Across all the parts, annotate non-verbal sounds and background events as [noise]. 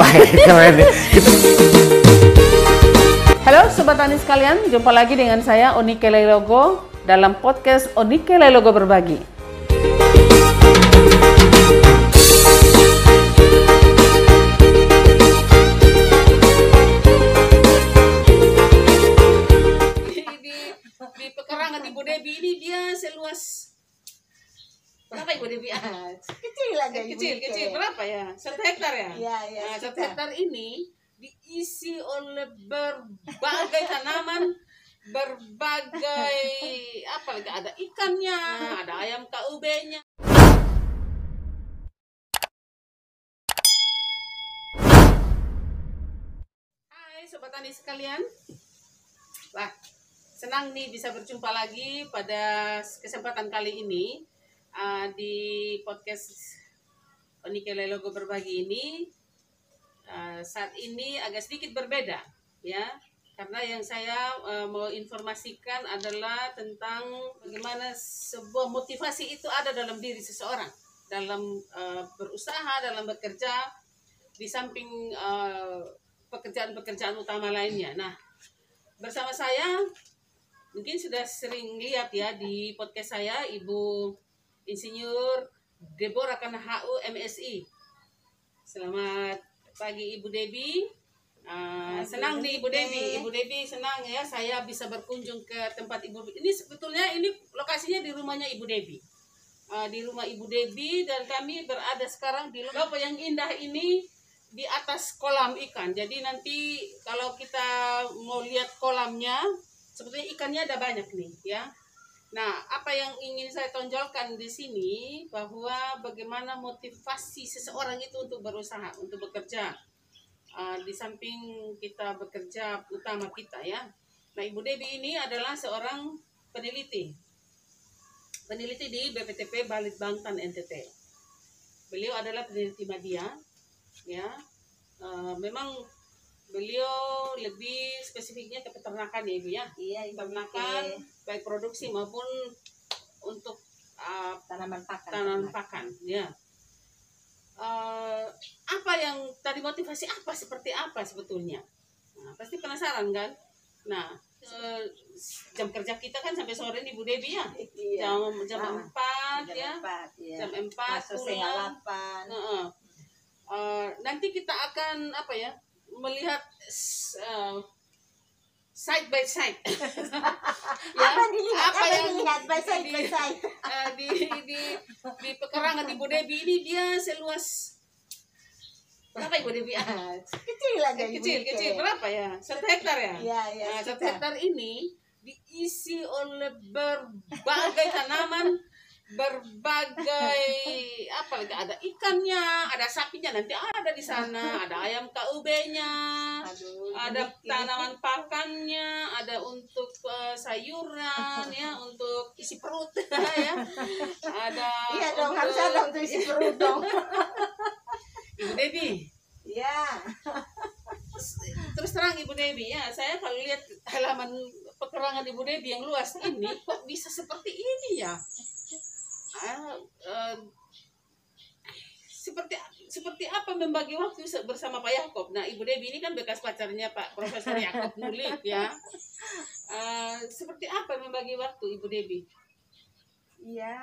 Wah, keren. Halo Sobat Tani sekalian, jumpa lagi dengan saya Onike Lelogo dalam podcast Onike Lelogo Berbagi. di, di, di pekarangan Ibu Debi ini dia seluas berapa Ibu Debi? Ah, kecil aja kecil, kecil, Ibu kecil. Berapa ya? Satu hektar ya? Iya, iya, Nah, satu hektar ini diisi oleh berbagai tanaman, berbagai apa lagi? Ada ikannya, ada ayam KUB-nya. Hai Sobat Tani sekalian. Wah, senang nih bisa berjumpa lagi pada kesempatan kali ini uh, di podcast Onike Logo Berbagi ini. Uh, saat ini agak sedikit berbeda ya karena yang saya uh, mau informasikan adalah tentang bagaimana sebuah motivasi itu ada dalam diri seseorang dalam uh, berusaha dalam bekerja di samping uh, pekerjaan-pekerjaan utama lainnya. Nah, bersama saya mungkin sudah sering lihat ya di podcast saya Ibu Insinyur Deborah HU MSI. Selamat pagi Ibu Debi. Uh, senang nih Ibu Debi. Ibu Debi senang ya saya bisa berkunjung ke tempat Ibu. Ini sebetulnya ini lokasinya di rumahnya Ibu Debi. Uh, di rumah Ibu Debi dan kami berada sekarang di lokasi yang indah ini di atas kolam ikan. Jadi nanti kalau kita mau lihat kolamnya, sebetulnya ikannya ada banyak nih ya. Nah, apa yang ingin saya tonjolkan di sini bahwa bagaimana motivasi seseorang itu untuk berusaha, untuk bekerja. Uh, di samping kita bekerja utama kita ya. Nah, Ibu Debi ini adalah seorang peneliti. Peneliti di BPTP Balit Bangtan NTT. Beliau adalah peneliti media ya. Uh, memang beliau lebih spesifiknya ke peternakan ya Ibu ya Iya, Ibu peternakan Nike. baik produksi maupun untuk uh, tanaman pakan. tanaman pakan ya Eh, apa yang tadi motivasi apa seperti apa sebetulnya nah, pasti penasaran kan nah eh, jam kerja kita kan sampai sore nih Bu Debi ya Iya. jam jam Ah, empat Jam ya iya. jam empat Masuk pulang delapan. Heeh. Eh, nanti kita akan apa ya melihat eh, side by side [laughs] ya Apa yang dilihat? apa Apa yang dilihat? By side, di- by side. [laughs] eh, di di di pekarangan Ibu Debi ini dia seluas berapa [laughs] Ibu Debi ah, Kecil aja Ibu kecil Nike. kecil berapa ya satu hektar ya Iya, iya. Nah, satu hektar ini diisi oleh berbagai tanaman, berbagai apa lagi ada ikannya, ada sapinya nanti ada di sana, ada ayam KUB-nya, ada tanaman pakannya, ada untuk eh, sayuran ya, untuk isi perut [laughs] ya. Ada Iya dong, harus untuk- ada untuk isi perut dong. [laughs] Ibu Debi, Iya. terus terang Ibu Debi ya, saya kalau lihat halaman pekerangan Ibu Debi yang luas ini kok bisa seperti ini ya? Seperti seperti apa membagi waktu bersama Pak Yakob? Nah, Ibu Debi ini kan bekas pacarnya Pak Profesor Yakob Nulik ya. Eh, seperti apa membagi waktu Ibu Debi? Iya.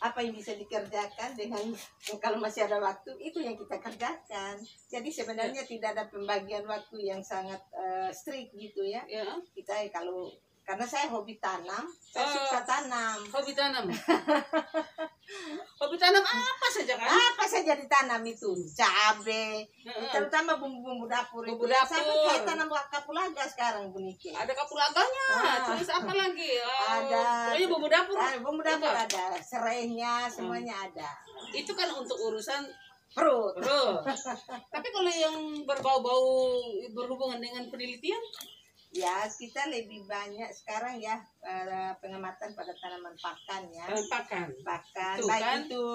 Apa yang bisa dikerjakan dengan kalau masih ada waktu itu yang kita kerjakan. Jadi sebenarnya tidak ada pembagian waktu yang sangat eh, strict gitu ya. Ya, Kita kalau karena saya hobi tanam, saya Oh. suka tanam. hobi tanam. [laughs] hobi tanam apa saja kan? Apa saja ditanam itu, cabe, Heeh. terutama bumbu-bumbu dapur Bumbu itu. dapur. Saya kayak tanam kapulaga sekarang Bu Niki. Ada kapulaganya, Ah. terus apa lagi? Eh, [laughs] Ada. Pokoknya bumbu dapur. Ah, bumbu dapur Itu. ada, serainya semuanya ada. Itu kan untuk urusan Perut. perut. Tapi kalau yang berbau-bau berhubungan dengan penelitian, Ya, kita lebih banyak sekarang ya pengamatan pada tanaman pakan ya. tanaman pakan. Pakan, Tuh, baik kan? itu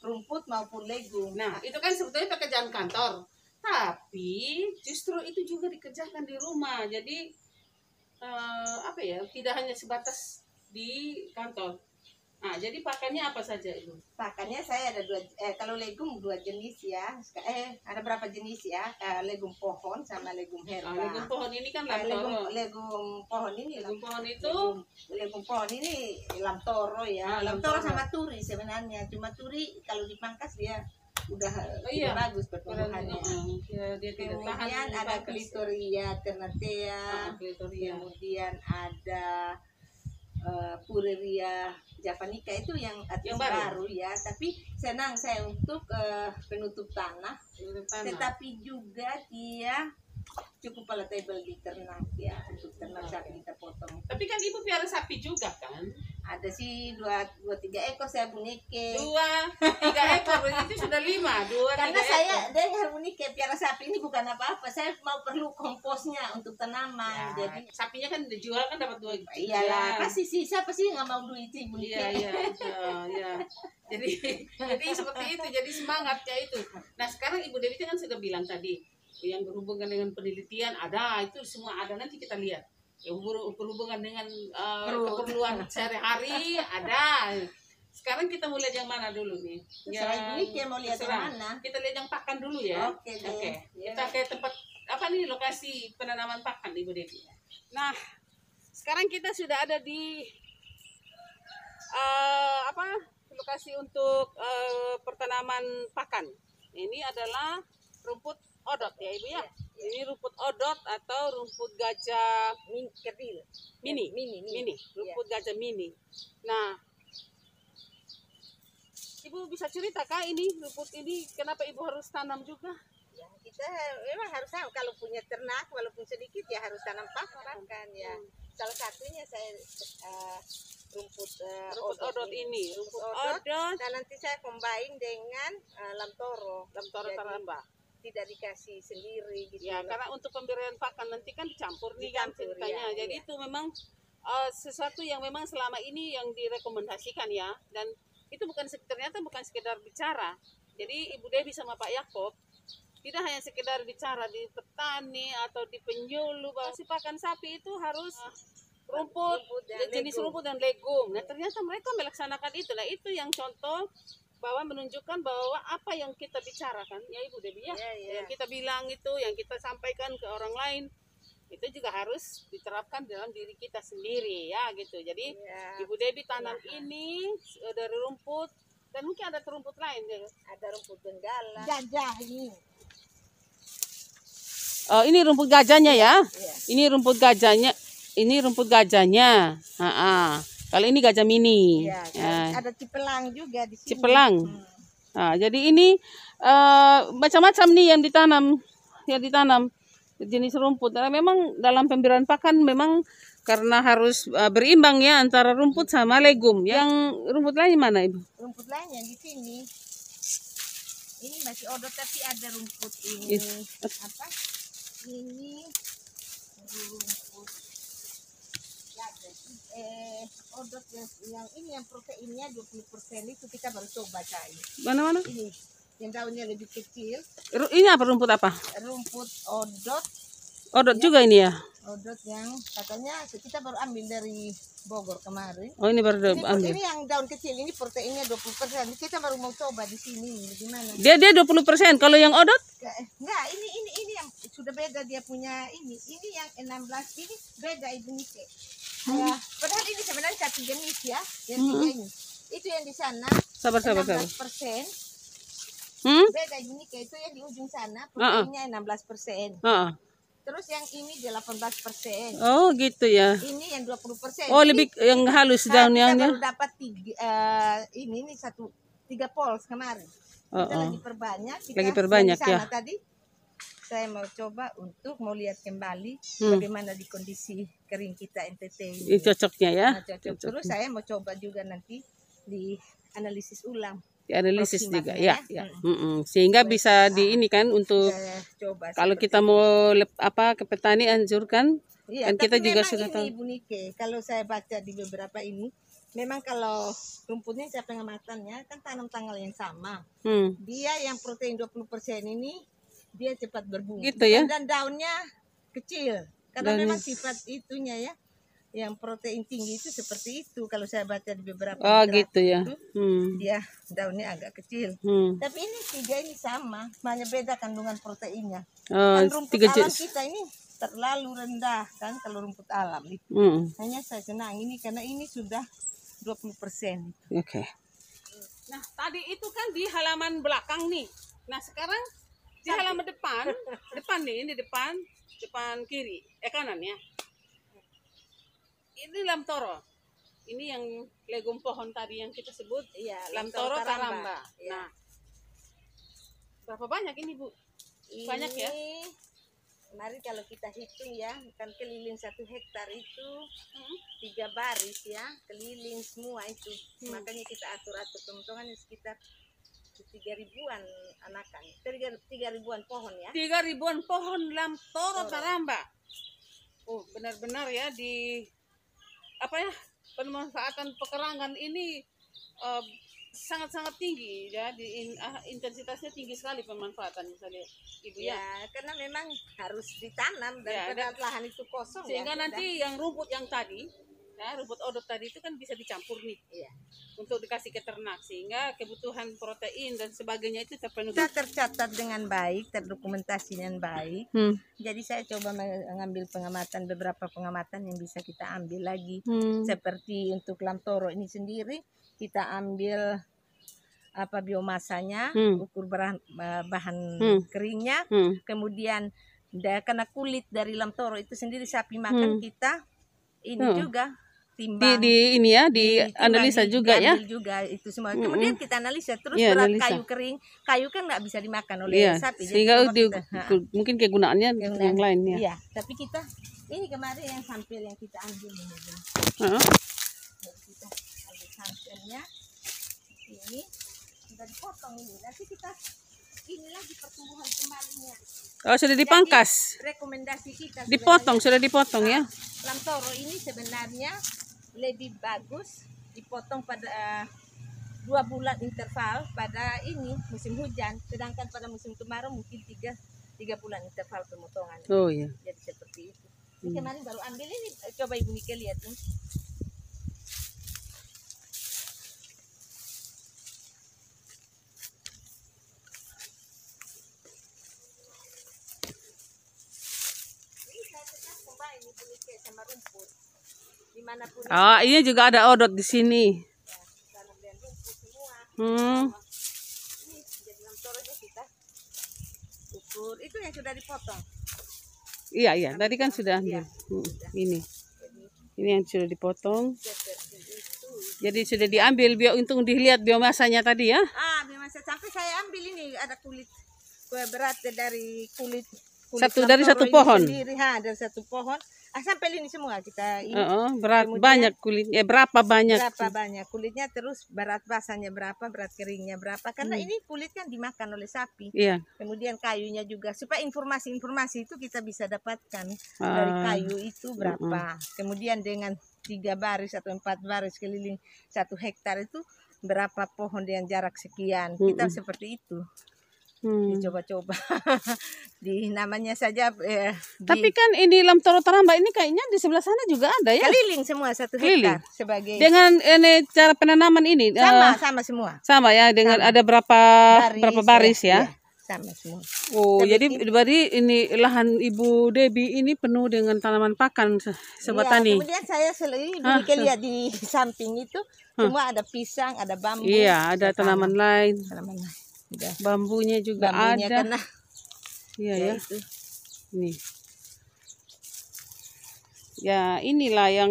rumput maupun legum. Nah, itu kan sebetulnya pekerjaan kantor. Tapi justru itu juga dikerjakan di rumah. Jadi eh, apa ya? Tidak hanya sebatas di kantor. Nah, jadi pakannya apa saja ibu? Pakannya saya ada dua, eh, kalau legum dua jenis ya. Eh, ada berapa jenis ya? Eh, legum pohon sama legum Nah, herba. legum pohon ini kan Eh, legum, lamtoro. legum pohon ini Legum pohon itu legum, legum pohon ini lamtoro Ah, ya. lamtoro. lamtoro sama turi sebenarnya. Cuma turi kalau dipangkas dia udah Oh, iya. bagus pertumbuhannya. uh, ya, dia tidak tahan Kemudian ada bagus. klitoria ternatea. Ah, klitoria. kemudian ada eh, Pureria javanica itu yang artis Yang baru? baru. ya tapi senang saya untuk eh, penutup tanah tanah. tetapi juga dia cukup palatable di ternak ya untuk ternak sapi kita potong Tapi kan ibu piara sapi juga kan? Ada sih dua dua tiga ekor saya bunike Dua, tiga ekor itu sudah lima. Dua, karena tiga saya ekor. dengan bunike piara sapi ini bukan apa-apa saya mau perlu komposnya untuk tanaman Ya, jadi sapinya kan dijual kan dapat dua. iyalah Ya. pasti sih siapa sih nggak mau duit sih Iya, iya, iya, iya. Jadi, jadi seperti itu, jadi semangatnya itu. Nah sekarang Ibu Dewi kan sudah bilang tadi, yang berhubungan dengan penelitian ada, itu semua ada nanti kita lihat. Yang ber- berhubungan dengan uh, Perlu. keperluan [laughs] sehari-hari ada. Sekarang kita mau lihat yang mana dulu nih? Terserah Ibu Nike mau lihat yang mana. Kita lihat yang pakan dulu ya. Oke deh. Oke. Ya. Kita ke tempat apa nih lokasi penanaman pakan Ibu Devi. Nah, sekarang kita sudah ada di eh, apa lokasi untuk eh, pertanaman pakan. Ini adalah rumput odot ya Ibu ya. Ini rumput odot atau rumput gajah Min kerdil. mini. Mini, mini. Mini, rumput gajah mini. Nah, Ibu bisa cerita kah ini rumput ini kenapa Ibu harus tanam juga? Ya, kita memang harus tahu kalau punya ternak walaupun sedikit ya harus tanam pakan kan ya. Salah satunya saya eh, rumput eh, rumput odot ini, rumput odot. odot Dan nanti saya combine dengan eh, lamtoro. dalam toro Jadi, taramba. Tidak dikasih sendiri gitu. Ya, karena untuk pemberian pakan nanti kan dicampur nih kan ceritanya. ya, Jadi iya. itu memang eh, sesuatu yang memang selama ini yang direkomendasikan ya. Dan itu bukan ternyata bukan sekedar bicara. Jadi Ibu Dewi sama Pak Yakob tidak hanya sekedar bicara di petani atau di penyuluh bahwa si pakan sapi itu harus eh, rumput, Rumput dan jenis legum. rumput dan legum. Nah ternyata mereka melaksanakan itu. Nah itu yang contoh bahwa menunjukkan bahwa apa yang kita bicarakan ya Ibu Dewi ya Ya, ya. yang kita bilang itu, yang kita sampaikan ke orang lain, itu juga harus diterapkan dalam diri kita sendiri ya gitu. Jadi Ya, Ibu Dewi tanam ini eh, dari rumput dan mungkin ada rumput lain ya. ada rumput benggala. Gajah ini. Oh ini rumput gajahnya ya. Ya. Ini rumput gajahnya. Ini rumput gajahnya. Ha -ha. Kalau ini gajah mini. Ya, Ya. ada cipelang juga di sini. Cipelang. Hmm. Nah, jadi ini eh, macam-macam nih yang ditanam, yang ditanam jenis rumput. Karena memang dalam pemberian pakan memang karena harus eh, berimbang ya antara rumput sama legum. Yang rumput lain mana ibu? rumput lain yang di sini ini masih odot tapi ada rumput ini Is- apa ini rumput gajah. eh odot yang, yang ini yang proteinnya 20% itu kita baru coba cair Mana mana? ini yang daunnya lebih kecil Ru- Ini apa rumput apa? rumput odot Odot juga ini ya. odot yang katanya kita baru ambil dari Bogor kemarin Oh ini baru ini, ambil. ini yang daun kecil ini proteinnya 20% kita baru mau coba di sini gimana Dia dia 20%. Kalau yang odot? Enggak, enggak, ini ini ini yang sudah beda dia punya ini. Ini yang 16 ini beda ibu Nike. Ya, padahal ini sebenarnya satu jenis ya, yang tiga ini. Itu yang di sana Sabar sabar sabar. 16 persen, Hmm? beda ibu Nike itu yang di ujung sana Ah, ah. proteinnya 16 persen. Ah, ah. Terus yang ini 18 persen. Oh gitu ya. Ini yang 20 persen. Oh lebih yang halus daunnya. Kita ya. dapat tiga, eh, ini ini satu tiga pols kemarin. Oh, Kita oh. lagi perbanyak. Kita Lagi perbanyak, yang ya. Tadi saya mau coba untuk mau lihat kembali Hmm. bagaimana di kondisi kering kita NTT ini. Ini cocoknya ya. Nah, cocok. Terus saya mau coba juga nanti di analisis ulang. Dianalisis Proximate juga ya. ya. ya. Mm. Mm-mm. Sehingga bisa di ini kan untuk coba. kalau seperti kita mau lep- apa ke petani anjurkan Iya, kan kita juga sudah tahu. Ibu Nike, kalau saya baca di beberapa ini, memang kalau rumputnya saya pengamatannya kan tanam tanggal yang sama. Hmm. Dia yang protein 20% ini dia cepat berbunga. Gitu ya? Dan, dan daunnya kecil. Karena Daunnya- memang sifat itunya ya. yang protein tinggi itu seperti itu kalau saya baca di beberapa Oh gitu ya. itu, Hmm. dia daunnya agak kecil Hmm. tapi ini tiga ini sama hanya beda kandungan proteinnya Oh, kan rumput tiga alam kita ini terlalu rendah kan kalau rumput alam nih Hmm. hanya saya senang ini karena ini sudah 20 persen Oke. Nah, tadi itu kan di halaman belakang nih. Nah, sekarang di halaman depan, depan nih, ini depan, depan kiri, eh kanan ya. Ini lamtoro. Ini yang legum pohon tadi yang kita sebut iya lamtoro karamba. Iya. Nah, berapa banyak ini, Bu? Banyak ya? Ini, Mari kalau kita hitung ya, kan keliling satu hektar itu Hmm. tiga baris ya, keliling semua itu. Hmm. Makanya kita atur-atur teman-teman sekitar tiga ribuan anakan, tiga, tiga ribuan pohon ya. Tiga ribuan pohon lamtoro Toro. karamba. Oh, benar-benar ya di apa ya pemanfaatan pekerangan ini eh, sangat-sangat tinggi ya di in- ah, intensitasnya tinggi sekali pemanfaatan misalnya ibu ya. Ya, karena memang harus ditanam dan Ya, pada lahan itu kosong Sehingga ya, nanti yang rumput yang tadi ya rumput odot tadi itu kan bisa dicampur nih Iya. untuk dikasih ke ternak sehingga kebutuhan protein dan sebagainya itu terpenuhi. kita tercatat dengan baik, terdokumentasi dengan baik. Hmm. Jadi saya coba mengambil pengamatan beberapa pengamatan yang bisa kita ambil lagi. Hmm. seperti untuk lamtoro ini sendiri kita ambil apa biomasanya Hmm. ukur bahan, bahan Hmm. keringnya Hmm. kemudian da, karena kulit dari lamtoro itu sendiri sapi makan Hmm. kita ini Hmm. juga timbang di ini ya, di ditimbang, analisa di- juga ya. juga itu semua Mm-mm. kemudian kita analisa terus Iya, berat analisa. kayu kering kayu kan nggak bisa dimakan oleh Iya, sapi jadi sehingga di, kita- mungkin kegunaannya yang yang, lain ya. iya tapi kita ini kemarin yang sampel yang kita ambil ini. Heeh. Jadi kita ambil sampelnya ini sudah dipotong ini nanti kita ini lagi pertumbuhan kembalinya Oh, sudah dipangkas. rekomendasi kita Dipotong, sudah dipotong ya. lamtoro ini sebenarnya lebih bagus dipotong pada eh, dua bulan interval pada ini musim hujan. Sedangkan pada musim kemarau mungkin tiga tiga bulan interval pemotongan. Oh iya. jadi seperti itu. Ini kemarin baru ambil ini. Coba ibu Nike lihat nih Ini saya tetap combine ibu Nike sama rumput di mana pun Ah, ini juga ada odot di sini. ya, semua Hmm. ini jadi enam toronya kita ukur itu yang sudah dipotong Iya, iya. Tadi kan sudah ambil. Hmm, Ini. Ini yang sudah dipotong. Jadi sudah diambil biar untuk dilihat biomasanya tadi ya. Ah, saya sampai saya ambil ini ada kulit berat dari kulit, kulit Satu dari satu pohon? Sendiri, ha, dari satu pohon. Ah, sampai ini semua kita ini Heeh, berat Kemudian- banyak kulit. Eh berapa banyak? berapa banyak kulitnya terus berat basahnya berapa, berat keringnya berapa. Karena Hmm. ini kulit kan dimakan oleh sapi. Iya. Kemudian kayunya juga supaya informasi-informasi itu kita bisa dapatkan dari Ah, kayu itu berapa. Kemudian dengan tiga baris atau empat baris keliling satu hektar itu berapa pohon dengan jarak sekian. Kita Mm-mm. seperti itu. Hmm. dicoba-coba [laughs] di namanya saja eh, di Tapi kan ini lamtoro taramba ini kayaknya di sebelah sana juga ada ya. keliling semua satu Keliling. hektar sebagai Dengan ini cara penanaman ini eh, sama sama semua sama ya dengan Sama. ada berapa berapa baris ya. Iya, sama semua Oh, Tapi jadi ini- berarti ini lahan Ibu Debi ini penuh dengan tanaman pakan sobat Iya, tani. kemudian saya selalu Ah, lihat di samping itu semua ada pisang ada bambu Iya, ada tanaman lain. tanaman lain. Udah. Bambunya juga bambunya ada. karena Iya ya ya. itu Nih. Ya, inilah yang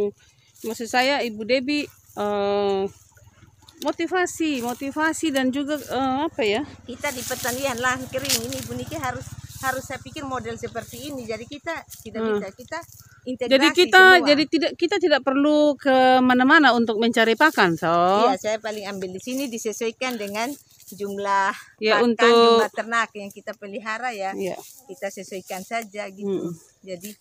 maksud saya Ibu Debi eh, motivasi, motivasi dan juga eh, apa ya? kita di pertanian lahan kering ini Bu Niki harus harus saya pikir model seperti ini jadi kita tidak Hmm. bisa kita integrasi Jadi kita semua. jadi tidak kita tidak perlu ke mana-mana untuk mencari pakan, so. Iya, saya paling ambil di sini disesuaikan dengan jumlah Ya, pakan, untuk- jumlah ternak yang kita pelihara ya. Iya. Kita sesuaikan saja gitu. Mm-mm. Jadi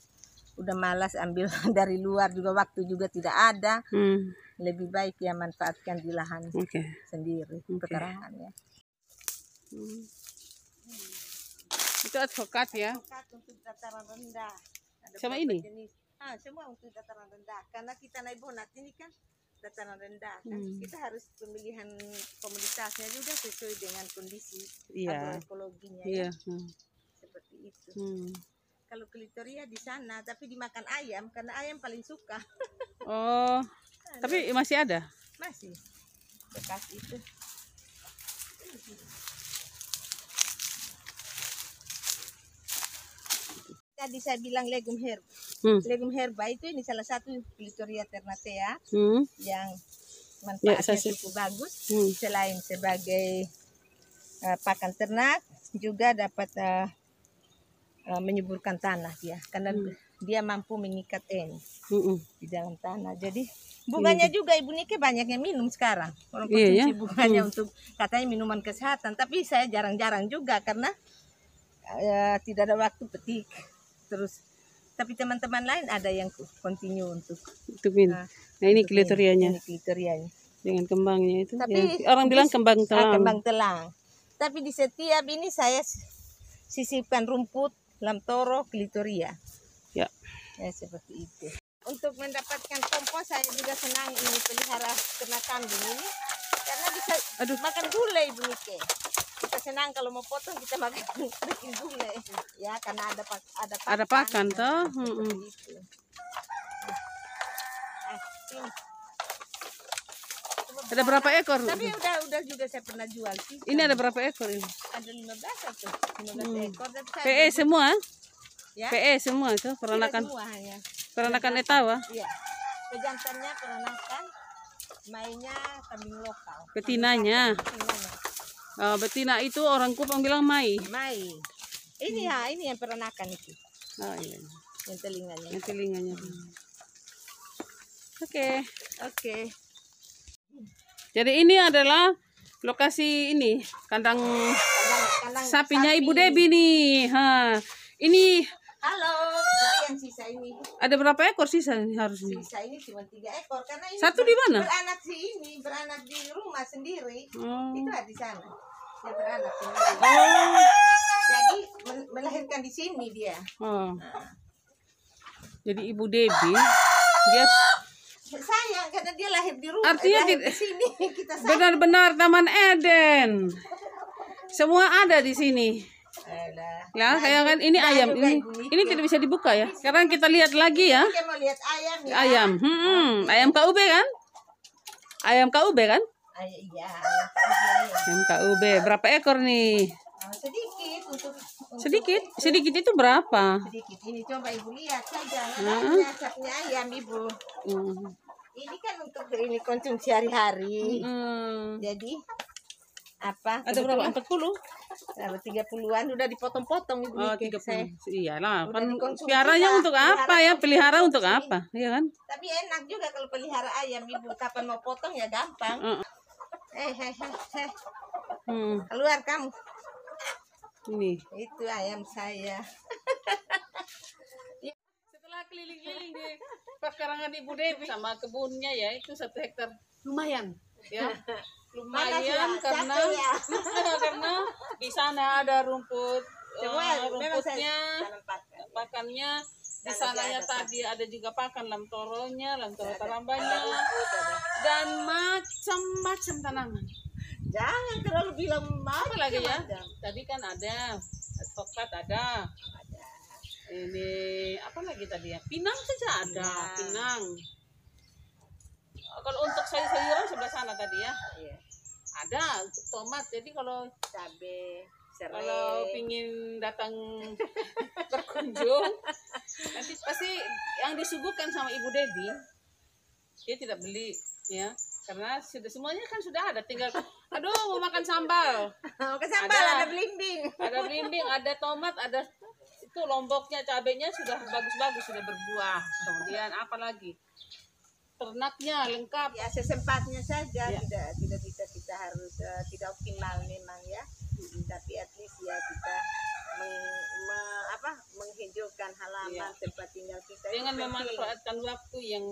udah malas ambil [laughs] dari luar juga waktu juga tidak ada. Hmm, Lebih baik ya manfaatkan di lahan Oke. sendiri Oke. pekarangan ya. Itu advokat ya. Untuk dataran rendah. Ada Sama ini? jenis. Ah, semua untuk dataran rendah. Karena kita naik bonat ini kan dataran rendah kan. Hmm. Kita harus pemilihan komunitasnya juga sesuai dengan kondisi Iya. agroekologinya Iya. ya. Hmm. Seperti itu. Hmm. Kalau klitoria di sana tapi dimakan ayam karena ayam paling suka. [laughs] Oh, tapi masih ada. Masih bekas itu. Tadi saya bilang legum herba. Hmm. Legum herba itu ini salah satu Clitoria ternatea Hmm. yang Ya, manfaatnya sih- cukup bagus. Hmm. Selain sebagai uh, pakan ternak, juga dapat uh, uh, menyuburkan tanah dia, karena Hmm. dia mampu mengikat N Mm-mm. di dalam tanah. Jadi bunganya juga Ibu Nike banyak yang minum sekarang. Orang Iya, konsumsi ya. bunganya Hmm. untuk katanya minuman kesehatan, tapi saya jarang-jarang juga karena eh, tidak ada waktu petik. Terus tapi teman-teman lain ada yang continue untuk Itu min. Nah, Nah, ini klitorianya Ini klitorianya. dengan kembangnya itu. Tapi ya. Orang bilang kembang ah, telang. kembang telang. Tapi di setiap ini saya sisipkan rumput lamtoro klitoria. Ya. Ya seperti itu. Untuk mendapatkan kompos saya juga senang ini pelihara ternak kambing ini karena bisa Aduh. makan gulai Bu Nike. Kita senang kalau mau potong kita makan [laughs] bikin gulai. Ya karena ada pak ada pakan. Ada pakan, Nah, toh. seperti Mm-mm. itu. Ah, sini. Ada berapa ekor? Tapi udah udah juga saya pernah jual sih. Ini ada berapa ekor ini? ada 15 atau 15 Hmm. ekor tapi saya PE semua? ya PE semua itu peranakan semua hanya peranakan etawa. iya pejantannya peranakan mainnya kambing lokal Betinanya. betinanya Oh, betina itu orang Kupang bilang mai. mai ini ya ini yang peranakan itu Oh iya. yang telinganya Yang telinganya. Oke. oke Jadi ini adalah lokasi ini kandang kandang, kandang sapinya sapi. Ibu Debi nih. Ha. Ini halo yang sisa ini ada berapa ekor sisa ini harusnya? sisa ini cuma tiga ekor karena ini Satu di mana? beranak di ini beranak di rumah sendiri Oh. itu ada di sana dia beranak sendiri Oh. jadi melahirkan di sini dia Oh. Jadi Ibu Debi dia sayang karena dia lahir di rumah Artinya lahir tidak- di sini [laughs] kita benar-benar Taman Eden. Semua ada di sini. Ya, kayak kan ini Nah, ayam ini. Ini tidak bisa dibuka ya. Sekarang kita lihat lagi ya. Kita mau lihat ayam ya Ayam. Hmm, ayam KUB kan? Ayam KUB kan? Iya ayam KUB. Berapa ekor nih? Ah, sedikit untuk, untuk Sedikit. Sedikit itu berapa? sedikit ini coba ibu lihat saja Nah. capnya ayam ibu Hmm. ini kan untuk ini konsumsi hari-hari Hmm. jadi apa Ada berapa? 40? Berapa tiga puluhan udah dipotong-potong ibu Oh. 30. Saya- Iyalah, kan piaranya untuk apa ya? Pelihara untuk apa? Iya kan? Tapi enak juga kalau pelihara ayam ibu kapan mau potong ya gampang. Eh, heh, heh, heh. Hmm. keluar kamu. Ini. Itu ayam saya. [laughs] Setelah keliling-keliling di pekarangan Ibu Dewi sama kebunnya ya itu satu hektar lumayan ya ya, [laughs] lumayan karena capek ya. [laughs] karena di sana ada rumput eh, memang saya rumputnya pakannya. Di Sana sananya tadi ada juga pakan lamtoronya lamtoro tarambanya dan macam-macam tanaman. Jangan terlalu bilang apa lagi ya? Tadi kan ada advokat ada. Ini apa lagi tadi ya? Pinang saja ada Pinang. pinang. Kalau untuk sayur-sayuran sebelah sana tadi ya. Iya. Ada untuk tomat jadi kalau Cabe, serai. kalau pingin datang [laughs] berkunjung nanti pasti yang disuguhkan sama ibu Debi dia tidak beli ya karena sudah semuanya kan sudah ada tinggal aduh mau makan sambal [laughs] Oh, ke sambal Ada. ada belimbing. ada belimbing ada tomat ada itu lomboknya cabenya sudah bagus-bagus sudah berbuah kemudian apa lagi ternaknya lengkap Ya sesempatnya saja, Ya. tidak tidak bisa kita harus eh, tidak optimal memang ya. Tapi at least ya kita meng, me- apa menghijaukan halaman Iya. tempat tinggal kita. dengan memanfaatkan waktu yang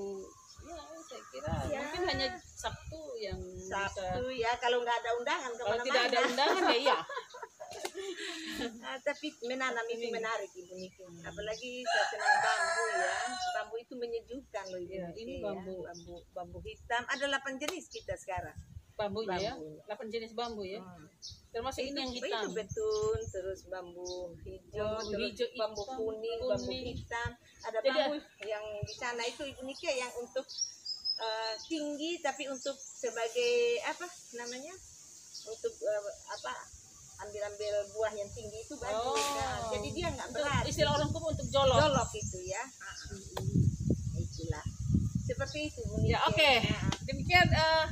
ya saya kira Ya. mungkin hanya Sabtu yang bisa Sabtu ya kalau nggak ada undangan kalau tidak ada undangan ya iya [laughs] [laughs] tapi menanam itu menarik ibu Niki. Apalagi saya senang bambu ya. Bambu itu menyejukkan loh ibu Iya, Niki ini ya. bambu. bambu bambu hitam. Ada 8 jenis kita sekarang. Bambunya ya. Bambunya. 8 jenis bambu ya. Hmm. Termasuk ini yang itu, hitam. itu betun, terus bambu hijau, Bambu terus hijau, bambu hitam, kuning, bambu kuning. hitam. Ada Jadi, bambu yang di sana itu ibu Niki yang untuk eh, tinggi tapi untuk sebagai apa namanya? Untuk eh, apa? Ambil-ambil buah yang tinggi itu bagus. Oh. Nah, jadi dia nggak berat. istilah orang kubu untuk jolok. Jolok itu ya. Ah, ah. Itulah. Seperti itu Ya, oke. Nah, Demikian eh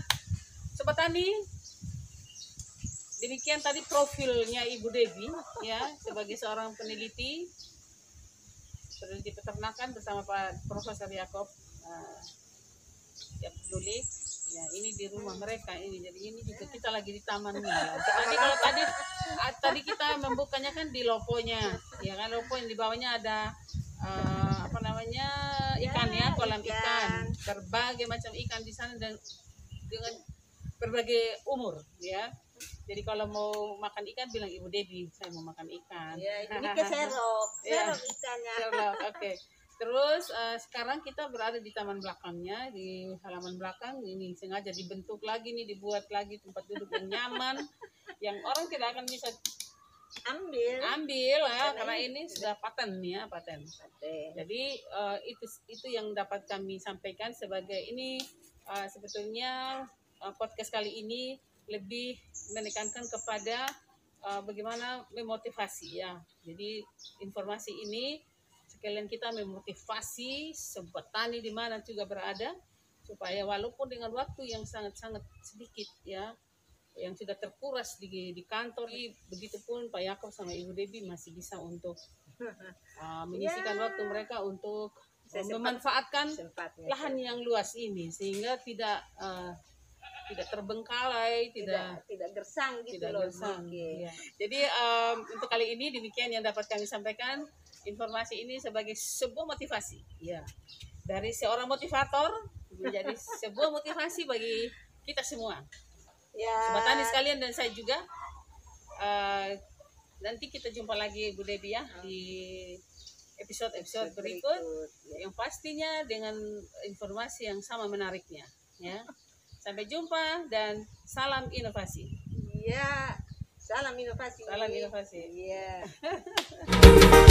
sobat tani. Demikian tadi profilnya Ibu Devi ya sebagai seorang peneliti peneliti peternakan bersama Pak Profesor Yakob uh, Duli. Ya, ini di rumah mereka ini. Jadi ini juga kita lagi di tamannya. Ya. Tadi kalau tadi ah, tadi kita membukanya kan di loponya. Ya kan lopo yang di bawahnya ada eh, apa namanya ikan ya, Ya, kolam ikan. ikan. Berbagai macam ikan di sana dan dengan berbagai umur ya. Jadi kalau mau makan ikan bilang Ibu Devi, saya mau makan ikan. Ya, ini ke serok, [laughs] Ya. serok ikannya. Sherlock, Oke. Terus eh, sekarang kita berada di taman belakangnya, di halaman belakang ini sengaja dibentuk lagi nih, dibuat lagi tempat duduk yang nyaman, [laughs] yang orang tidak akan bisa Ambil. ambil ya, Karena karena ini ini sudah paten ya, paten. Oke. Jadi eh, itu itu yang dapat kami sampaikan sebagai ini eh, sebetulnya eh, podcast kali ini lebih menekankan kepada eh, bagaimana memotivasi ya. Jadi informasi ini sekalian kita memotivasi sobat tani di mana juga berada supaya walaupun dengan waktu yang sangat-sangat sedikit ya yang sudah terkuras di di kantor begitupun Pak Yakob sama Ibu Debi masih bisa untuk [laughs] uh, menyisikan Ya. waktu mereka untuk Bisa uh, sempat- memanfaatkan Sempatnya. lahan yang luas ini sehingga tidak uh, tidak terbengkalai, tidak tidak tidak gersang gitu tidak loh. gersang. Oke. Iya. Jadi um, untuk kali ini demikian yang dapat kami sampaikan. Informasi ini sebagai sebuah motivasi, ya, dari seorang motivator menjadi sebuah motivasi bagi kita semua. Ya. Sobat Tani sekalian dan saya juga. Uh, nanti kita jumpa lagi Bu Debi ya di episode-episode berikut yang pastinya dengan informasi yang sama menariknya ya. Sampai jumpa dan salam inovasi. Iya. Salam inovasi. Salam inovasi. Iya. [laughs]